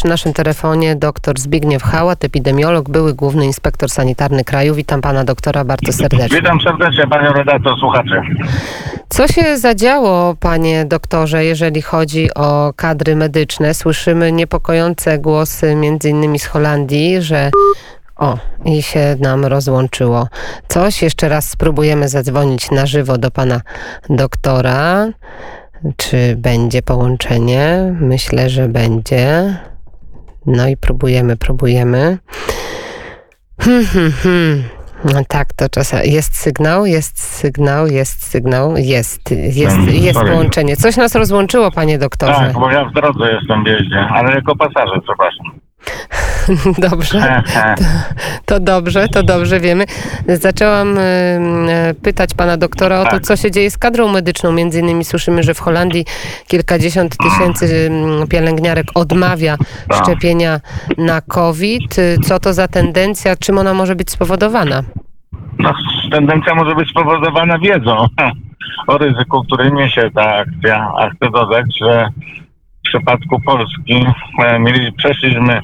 Przy naszym telefonie dr Zbigniew Hałat, epidemiolog, były główny inspektor sanitarny kraju. Witam pana doktora bardzo serdecznie. Witam serdecznie panią redaktor, słuchacze. Co się zadziało, panie doktorze, jeżeli chodzi o kadry medyczne? Słyszymy niepokojące głosy, między innymi z Holandii, że o, i się nam rozłączyło. Coś, jeszcze raz spróbujemy zadzwonić na żywo do pana doktora. Czy będzie połączenie? Myślę, że będzie. No i próbujemy, próbujemy. Hmm, hmm, hmm. No tak, to czasem jest sygnał, jest sygnał, jest sygnał, jest, jest, jest sorry. połączenie. Coś nas rozłączyło, panie doktorze. Tak, bo ja w drodze jestem w jeździe, ale jako pasażer, przepraszam. Dobrze. To dobrze, to dobrze wiemy. Zaczęłam y, pytać pana doktora o to, Tak. co się dzieje z kadrą medyczną. Między innymi słyszymy, że w Holandii kilkadziesiąt tysięcy pielęgniarek odmawia Tak. szczepienia na COVID. Co to za tendencja? Czym ona może być spowodowana? No, tendencja może być spowodowana wiedzą o ryzyku, który niesie ta akcja. A chcę dodać, że przypadku Polski e, mieli, przeszliśmy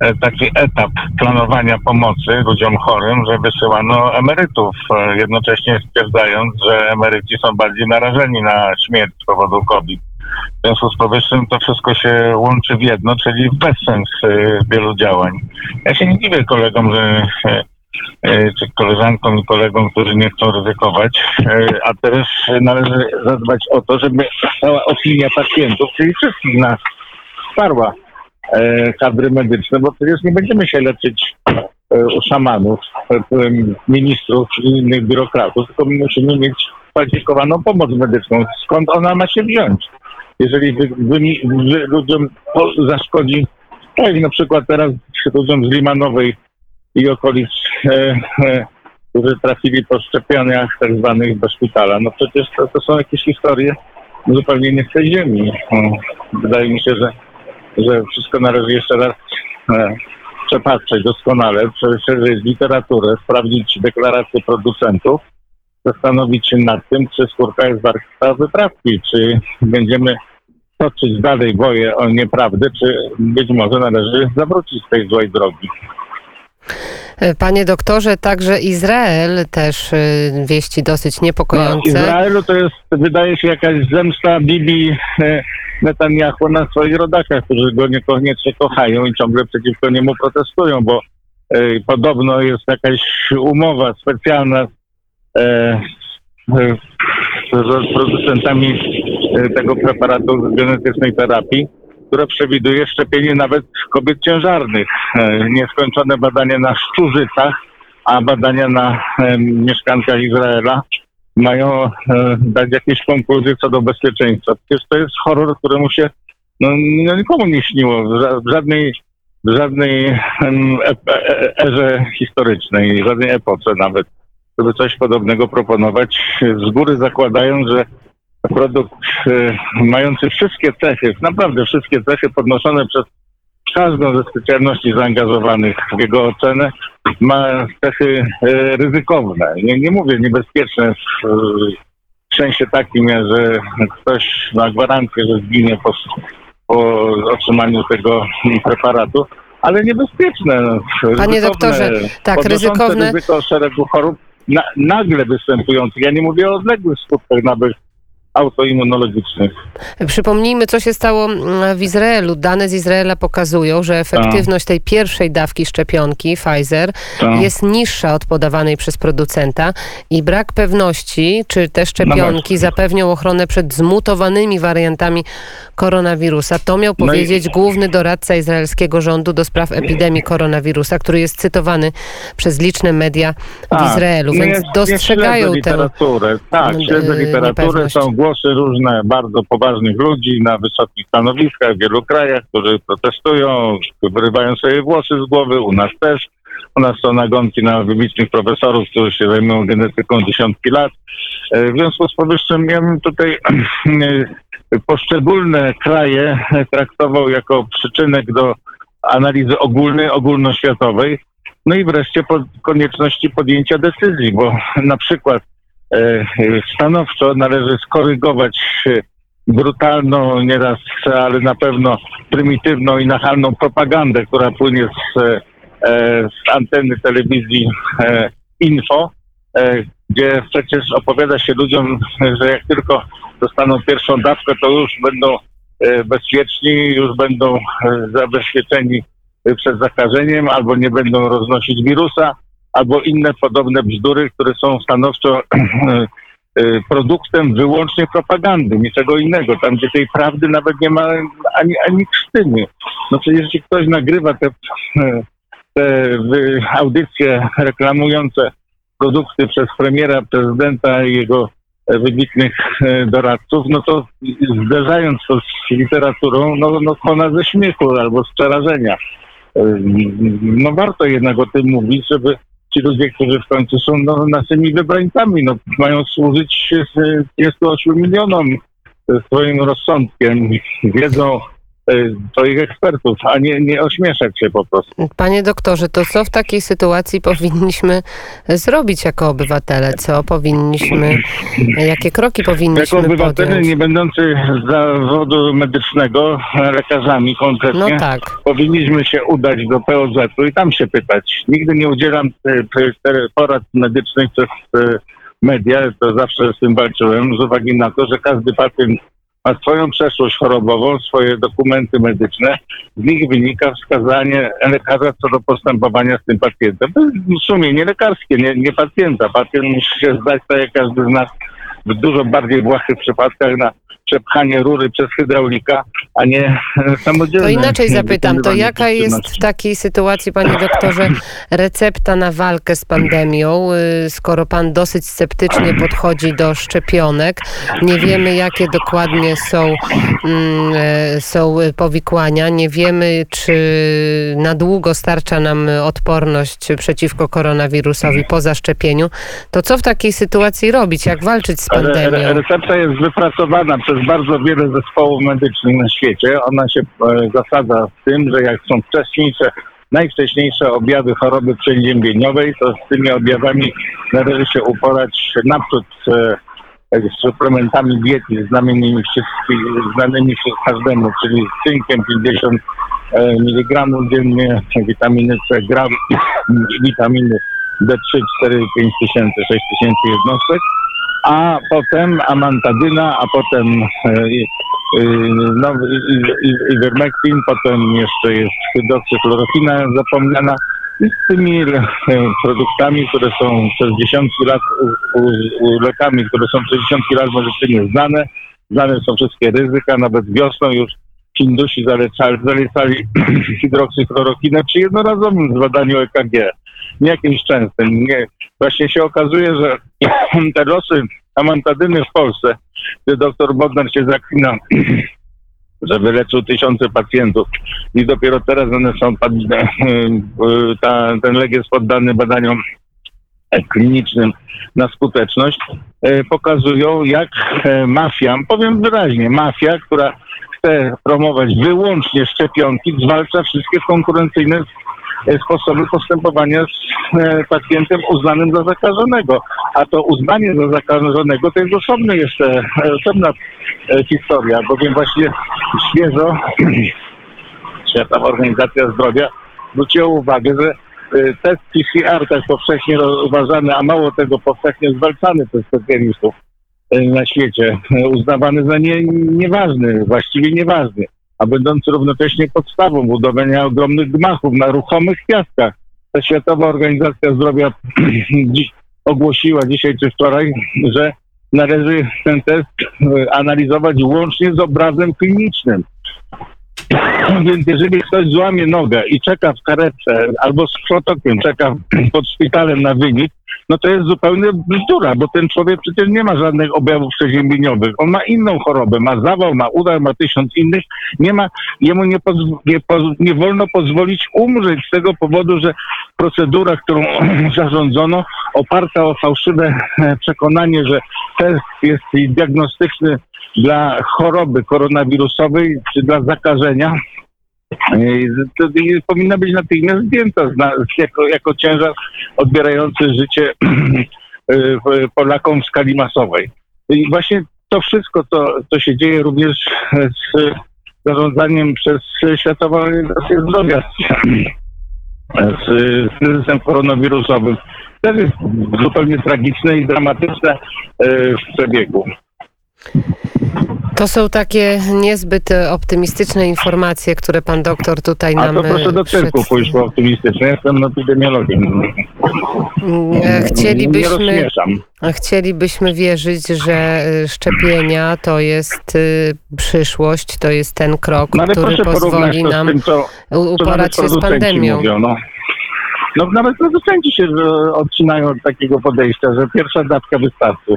e, taki etap planowania pomocy ludziom chorym, że wysyłano emerytów, e, jednocześnie stwierdzając, że emeryci są bardziej narażeni na śmierć z powodu COVID. W związku z powyższym to wszystko się łączy w jedno, czyli w bezsens wielu działań. Ja się nie dziwię kolegom, że czy koleżankom i kolegom, którzy nie chcą ryzykować, e, a też należy zadbać o to, żeby cała opinia pacjentów, czyli wszystkich nas, wsparła e, kadry medyczne, bo przecież nie będziemy się leczyć e, u szamanów, e, e, ministrów i innych biurokratów, tylko musimy mieć kwalifikowaną pomoc medyczną. Skąd ona ma się wziąć? Jeżeli wy, wy, wy ludziom zaszkodzi, tak na przykład teraz ludziom z Limanowej i okolic, e, e, którzy trafili po szczepieniach tak zwanych do szpitala. No przecież to, to są jakieś historie zupełnie nie z tej ziemi. Mm, Wydaje mi się, że, że wszystko należy jeszcze raz e, przepatrzeć doskonale, przejrzeć literaturę, sprawdzić deklaracje producentów, zastanowić się nad tym, czy skórka jest warta wyprawki, czy będziemy toczyć dalej boje o nieprawdę, czy być może należy zawrócić z tej złej drogi. Y, Panie doktorze, także Izrael też y, wieści dosyć No, niepokojące. Izraelu to jest, wydaje się, jakaś zemsta Bibi e, Netanyahu na swoich rodakach, którzy go niekoniecznie kochają i ciągle przeciwko niemu protestują, bo e, podobno jest jakaś umowa specjalna e, z producentami tego preparatu genetycznej terapii, która przewiduje szczepienie nawet kobiet ciężarnych. E, nieskończone badania na szczurzycach, a badania na e, mieszkankach Izraela mają e, dać jakieś konkluzje co do bezpieczeństwa. Przecież to jest horror, któremu się no, no, nikomu nie śniło w, ża- w żadnej, w żadnej erze historycznej, w żadnej epoce nawet, żeby coś podobnego proponować, z góry zakładając, że produkt e, mający wszystkie cechy, naprawdę wszystkie cechy podnoszone przez każdą ze specjalności zaangażowanych w jego ocenę, ma cechy e, ryzykowne. Nie, nie mówię niebezpieczne w, w sensie takim, że ktoś ma gwarancję, że zginie po, po otrzymaniu tego preparatu, ale niebezpieczne. no, Panie doktorze, tak, ryzykowne. ryzyko szeregu chorób na, nagle występujących. Ja nie mówię o odległych skutkach nawet autoimmunologicznych. Przypomnijmy, co się stało mm, w Izraelu. Dane z Izraela pokazują, że efektywność tej pierwszej dawki szczepionki Pfizer Tak. jest niższa od podawanej przez producenta i brak pewności, czy te szczepionki zapewnią ochronę przed zmutowanymi wariantami koronawirusa. To miał No i- powiedzieć główny doradca izraelskiego rządu do spraw epidemii koronawirusa, który jest cytowany przez liczne media w Tak. Izraelu, Nie, więc nie dostrzegają tę literaturę. Tak, m, śledzę y, literaturę. Są głosy różne bardzo poważnych ludzi na wysokich stanowiskach w wielu krajach, którzy protestują, wyrywają sobie włosy z głowy. U nas też. U nas są nagonki na wybitnych profesorów, którzy się zajmują genetyką dziesiątki lat. E, W związku z powyższym ja bym tutaj poszczególne kraje traktował jako przyczynek do analizy ogólnej, ogólnoświatowej. No i wreszcie po konieczności podjęcia decyzji, bo na przykład stanowczo należy skorygować e, brutalną, nieraz, ale na pewno prymitywną i nachalną propagandę, która płynie z, e, z anteny telewizji e, Info, e, gdzie przecież opowiada się ludziom, że jak tylko dostaną pierwszą dawkę, to już będą e, bezpieczni, już będą e, zabezpieczeni e, przed zakażeniem, albo nie będą roznosić wirusa, albo inne podobne bzdury, które są stanowczo e, produktem wyłącznie propagandy, niczego innego. Tam, gdzie tej prawdy nawet nie ma ani, ani krztyny. No przecież jeśli ktoś nagrywa te, e, te audycje reklamujące produkty przez premiera, prezydenta i jego e, wybitnych e, doradców, no to zderzając to z literaturą, no, no kona ze śmiechu albo z przerażenia. E, No warto jednak o tym mówić, żeby ci ludzie, którzy w końcu są no, naszymi wybrańcami, no, mają służyć e, 28 milionom e, swoim rozsądkiem, wiedzą swoich ekspertów, a nie, nie ośmieszać się po prostu. Panie doktorze, to co w takiej sytuacji powinniśmy zrobić jako obywatele? Co powinniśmy, jakie kroki Jako powinniśmy obywatele podjąć? nie będący z zawodu medycznego, lekarzami konkretnie, No tak. powinniśmy się udać do POZ-u i tam się pytać. Nigdy nie udzielam e, porad medycznych przez media, to zawsze z tym walczyłem, z uwagi na to, że każdy pacjent ma swoją przeszłość chorobową, swoje dokumenty medyczne. Z nich wynika wskazanie lekarza co do postępowania z tym pacjentem. To jest sumienie lekarskie, nie, nie pacjenta. Pacjent musi się zdać, tak jak każdy z nas, w dużo bardziej błahych przypadkach na przepchanie rury przez hydraulika, a nie e, samodzielne. To inaczej zapytam, to jaka jest w takiej sytuacji, panie doktorze, recepta na walkę z pandemią, y, skoro pan dosyć sceptycznie podchodzi do szczepionek, nie wiemy jakie dokładnie są, mm, e, są powikłania, nie wiemy czy na długo starcza nam odporność przeciwko koronawirusowi po zaszczepieniu, to co w takiej sytuacji robić, jak walczyć z pandemią? recepta jest wypracowana przez bardzo wiele zespołów medycznych na świecie. Ona się e, zasadza w tym, że jak są wcześniejsze, najwcześniejsze objawy choroby przeziębieniowej, to z tymi objawami należy się uporać naprzód e, z suplementami diety znanymi, znanymi każdemu, czyli z cynkiem 50 mg dziennie, witaminy C gram, witaminy D3, 4, 5 tysięcy, 6 tysięcy jednostek a potem amantadyna, a potem no, ivermectin, potem jeszcze jest hydroksychlorofina zapomniana. I z tymi e, produktami, które są przez dziesiątki lat, u, u, u lekami, które są przez dziesiątki lat medycynie znane, znane są wszystkie ryzyka, nawet wiosną już Hindusi zalecali, zalecali hydroksychlorokinę przy jednorazowym zbadaniu EKG, nie jakimś częstym. Nie. Właśnie się okazuje, że te losy amantadyny w Polsce, gdzie doktor Bodnar się zaklina, że wyleczył tysiące pacjentów i dopiero teraz one są, pod- ta, ten lek jest poddany badaniom klinicznym na skuteczność, e, pokazują jak e, mafia, powiem wyraźnie, mafia, która chce promować wyłącznie szczepionki, zwalcza wszystkie konkurencyjne sposoby postępowania z e, pacjentem uznanym za zakażonego. A to uznanie za zakażonego to jest osobny jeszcze, e, osobna e, historia, bowiem właśnie świeżo Światowa Organizacja Zdrowia zwróciła uwagę, że e, test PCR tak powszechnie uważany, a mało tego powszechnie zwalczany przez specjalistów e, na świecie, e, uznawany za nie, nieważny, właściwie nieważny, a będący równocześnie podstawą budowania ogromnych gmachów na ruchomych piaskach. Ta Światowa Organizacja Zdrowia dziś ogłosiła dzisiaj czy wczoraj, że należy ten test e, analizować łącznie z obrazem klinicznym. Więc jeżeli ktoś złamie nogę i czeka w karetce albo z protokiem czeka pod szpitalem na wynik, no to jest zupełnie bzdura, bo ten człowiek przecież nie ma żadnych objawów przeziębieniowych. On ma inną chorobę, ma zawał, ma udar, ma tysiąc innych. Nie ma, jemu nie, pozw- nie, poz- nie wolno pozwolić umrzeć z tego powodu, że procedura, którą zarządzono, oparta o fałszywe przekonanie, że test jest diagnostyczny dla choroby koronawirusowej czy dla zakażenia, to powinna być natychmiast zdjęta jako, jako ciężar odbierający życie Polakom w skali masowej. I właśnie to wszystko, co, co się dzieje również z zarządzaniem przez Światową Organizację Zdrowia z, z kryzysem koronawirusowym, też jest zupełnie tragiczne i dramatyczne e, w przebiegu. To są takie niezbyt e, optymistyczne informacje, które pan doktor tutaj A nam to proszę do e, cyrku pójść po optymistycznie. Jestem epidemiologiem. Mm, e, Chcielibyśmy, chcielibyśmy wierzyć, że e, szczepienia to jest e, przyszłość, to jest ten krok, No który pozwoli nam tym, co, u- co uporać się z pandemią. mówią. No. no nawet producenci się odcinają od takiego podejścia, że pierwsza dawka wystarczy.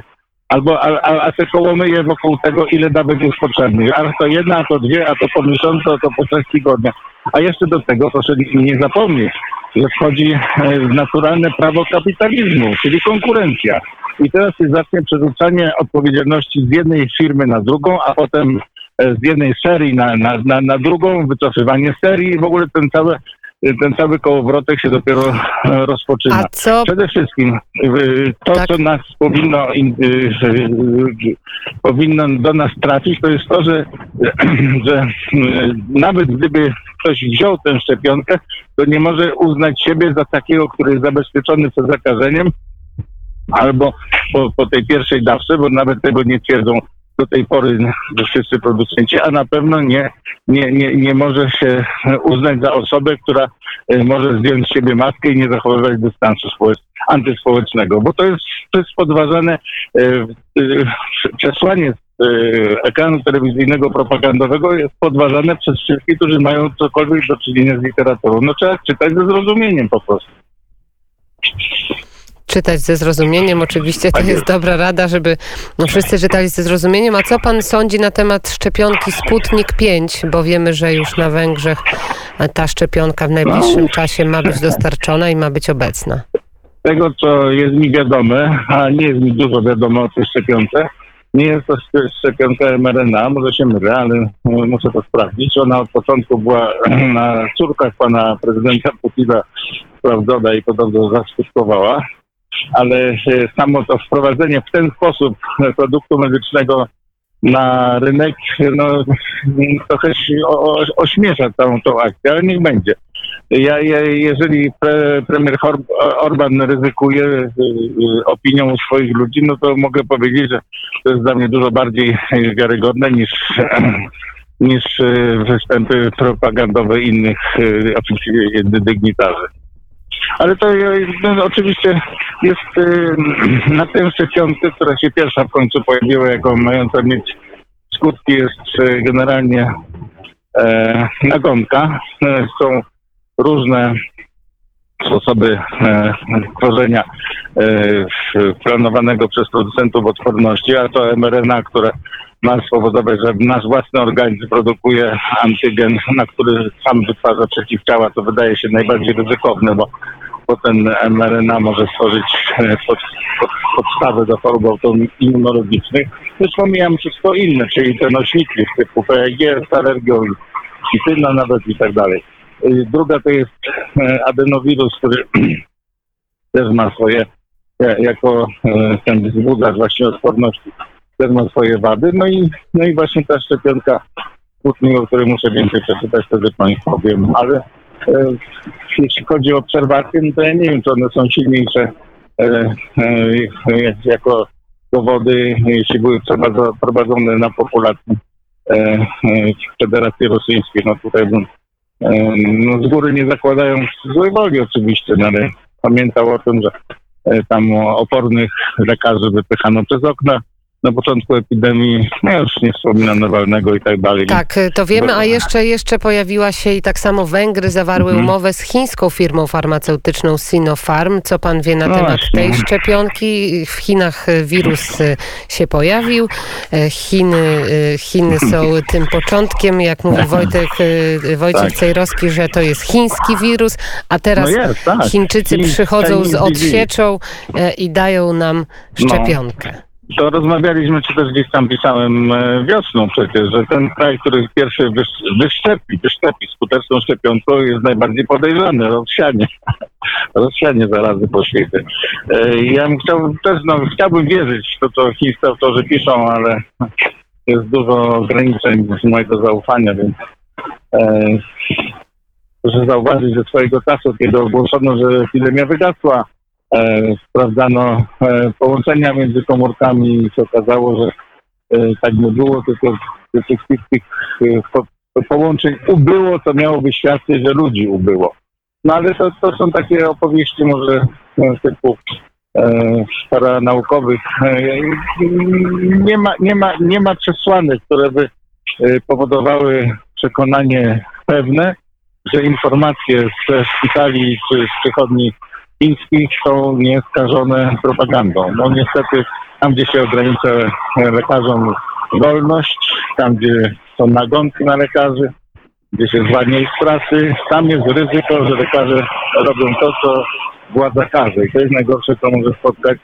Albo, a, a, a kołomyje wokół tego, ile dawek jest potrzebnych. A to jedna, a to dwie, a to po miesiącu, a to po trzech tygodniach. A jeszcze do tego proszę nie zapomnieć, że wchodzi e, naturalne prawo kapitalizmu, czyli konkurencja. I teraz się zacznie przerzucanie odpowiedzialności z jednej firmy na drugą, a potem e, z jednej serii na, na, na, na drugą, wycofywanie serii w ogóle ten cały, ten cały kołowrotek się dopiero rozpoczyna. A co Przede wszystkim y, to, Tak. co nas powinno, y, y, powinno do nas trafić, to jest to, że, że y, nawet gdyby ktoś wziął tę szczepionkę, to nie może uznać siebie za takiego, który jest zabezpieczony przed zakażeniem, albo po, po tej pierwszej dawce, bo nawet tego nie twierdzą do tej pory wszyscy producenci, a na pewno nie, nie, nie, nie może się uznać za osobę, która y, może zdjąć z siebie maskę i nie zachowywać dystansu społecz- antyspołecznego, bo to jest, to jest podważane y, y, przesłanie ekranu telewizyjnego propagandowego jest podważane przez wszystkich, którzy mają cokolwiek do czynienia z literaturą. No trzeba czytać ze zrozumieniem po prostu. Czytać ze zrozumieniem. Oczywiście to Tak jest dobra rada, żeby no, wszyscy czytali ze zrozumieniem. A co pan sądzi na temat szczepionki Sputnik 5? Bo wiemy, że już na Węgrzech ta szczepionka w najbliższym No. czasie ma być dostarczona i ma być obecna. tego, co jest mi wiadome, a nie jest mi dużo wiadomo o tej szczepionce, nie jest to szcz- szczepionka mRNA, może się mylę, ale e, muszę to sprawdzić. Ona od początku była na córkach pana prezydenta Putina sprawdzona i podobno zaskutkowała, ale e, samo to wprowadzenie w ten sposób e, produktu medycznego na rynek, no trochę się o, o, ośmiesza całą tą akcję, ale niech będzie. Ja, ja, jeżeli pre, premier Orban ryzykuje y, opinią swoich ludzi, no to mogę powiedzieć, że to jest dla mnie dużo bardziej wiarygodne niż, niż występy propagandowe innych oczywiście dygnitarzy. Ale to no, oczywiście jest y, na tę szczepionkę, która się pierwsza w końcu pojawiła, jako mająca mieć skutki, jest y, generalnie e, nagonka. E, Są różne sposoby e, tworzenia e, planowanego przez producentów odporności, a to mRNA, które ma spowodować, że nasz własny organizm produkuje antygen, na który sam wytwarza przeciwciała, to wydaje się najbardziej ryzykowne, bo, bo ten mRNA może stworzyć e, pod, pod, podstawę do chorób autoimmunologicznych. Już pomijam wszystko inne, czyli te nośniki typu PEG alergią, kityna nawet i tak dalej. Y, Druga to jest e, adenowirus, który też ma swoje, ja- jako e, ten wzbudzacz właśnie odporności, też ma swoje wady. No i, no i właśnie ta szczepionka Sputnik, o której muszę więcej przeczytać, wtedy Państwu powiem. Ale e, jeśli chodzi o obserwacje, no to ja nie wiem, czy one są silniejsze e, e, jak- jako dowody, jeśli były prowadzone na populacji e, e, Federacji Rosyjskiej. No tutaj bym e, no z góry nie zakładając złej woli oczywiście, no ale pamiętał o tym, że tam opornych lekarzy wypychano przez okna na początku epidemii, no już nie wspominam Nawalnego i tak dalej. Tak, to wiemy, a jeszcze, jeszcze pojawiła się i tak samo Węgry zawarły Mhm. umowę z chińską firmą farmaceutyczną Sinopharm. Co pan wie na No temat właśnie. tej szczepionki? W Chinach wirus y, się pojawił. E, Chiny, y, Chiny są tym początkiem, jak mówi Wojtek, y, Wojciech Tak. Cejrowski, że to jest chiński wirus, a teraz no jest, tak. Chińczycy Chin- przychodzą z odsieczą e, i dają nam No. To rozmawialiśmy, czy też gdzieś tam pisałem e, wiosną przecież, że ten kraj, który pierwszy wysz- wyszczepi, wyszczepi skuteczną szczepionką jest najbardziej podejrzany, Rosjanie. Rosjanie zarazy po świecie. E, Ja chciał, też no, chciałbym wierzyć to, co chińscy autorzy piszą, ale jest dużo ograniczeń z mojego zaufania, więc e, proszę zauważyć, że swojego czasu, kiedy ogłoszono, że epidemia wygasła, sprawdzano e, połączenia między komórkami i się okazało, że e, tak nie było, tylko tych, e, po połączeń ubyło, co miałoby świadczyć, że ludzi ubyło. No ale to, to są takie opowieści może e, typu e, paranaukowych. E, nie, ma, nie, ma, nie ma przesłanek, które by e, powodowały przekonanie pewne, że informacje ze szpitali czy z przychodni chińskich są nieskażone propagandą. No niestety tam, gdzie się ogranicza lekarzom wolność, tam, gdzie są nagonki na lekarzy, gdzie się zwalnia ich z pracy, tam jest ryzyko, że lekarze robią to, co władza każe. I to jest najgorsze, co może spotkać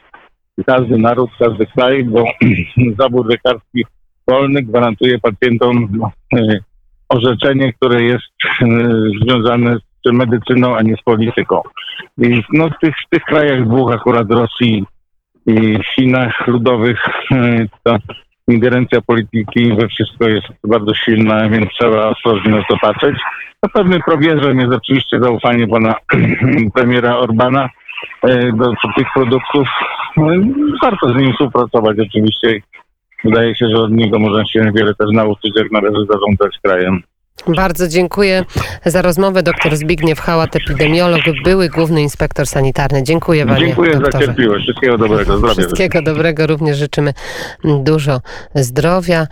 każdy naród, każdy kraj, bo zabór lekarski wolny gwarantuje pacjentom e, orzeczenie, które jest e, związane z medycyną, a nie z polityką. I no, w, tych, w tych krajach dwóch, akurat Rosji i Chinach ludowych, ta ingerencja polityki we wszystko jest bardzo silna, więc trzeba ostrożnie na to patrzeć. No, pewnym probierzem jest oczywiście zaufanie pana premiera Orbana e, do tych produktów. No, Warto z nim współpracować oczywiście. Wydaje się, że od niego można się wiele też nauczyć, jak należy zarządzać krajem. Bardzo dziękuję za rozmowę. Doktor Zbigniew Hałat, epidemiolog, były główny inspektor sanitarny. Dziękuję panie Dziękuję za cierpliwość. Wszystkiego dobrego. Zdrowia. Wszystkiego dobrego. Również życzymy dużo zdrowia.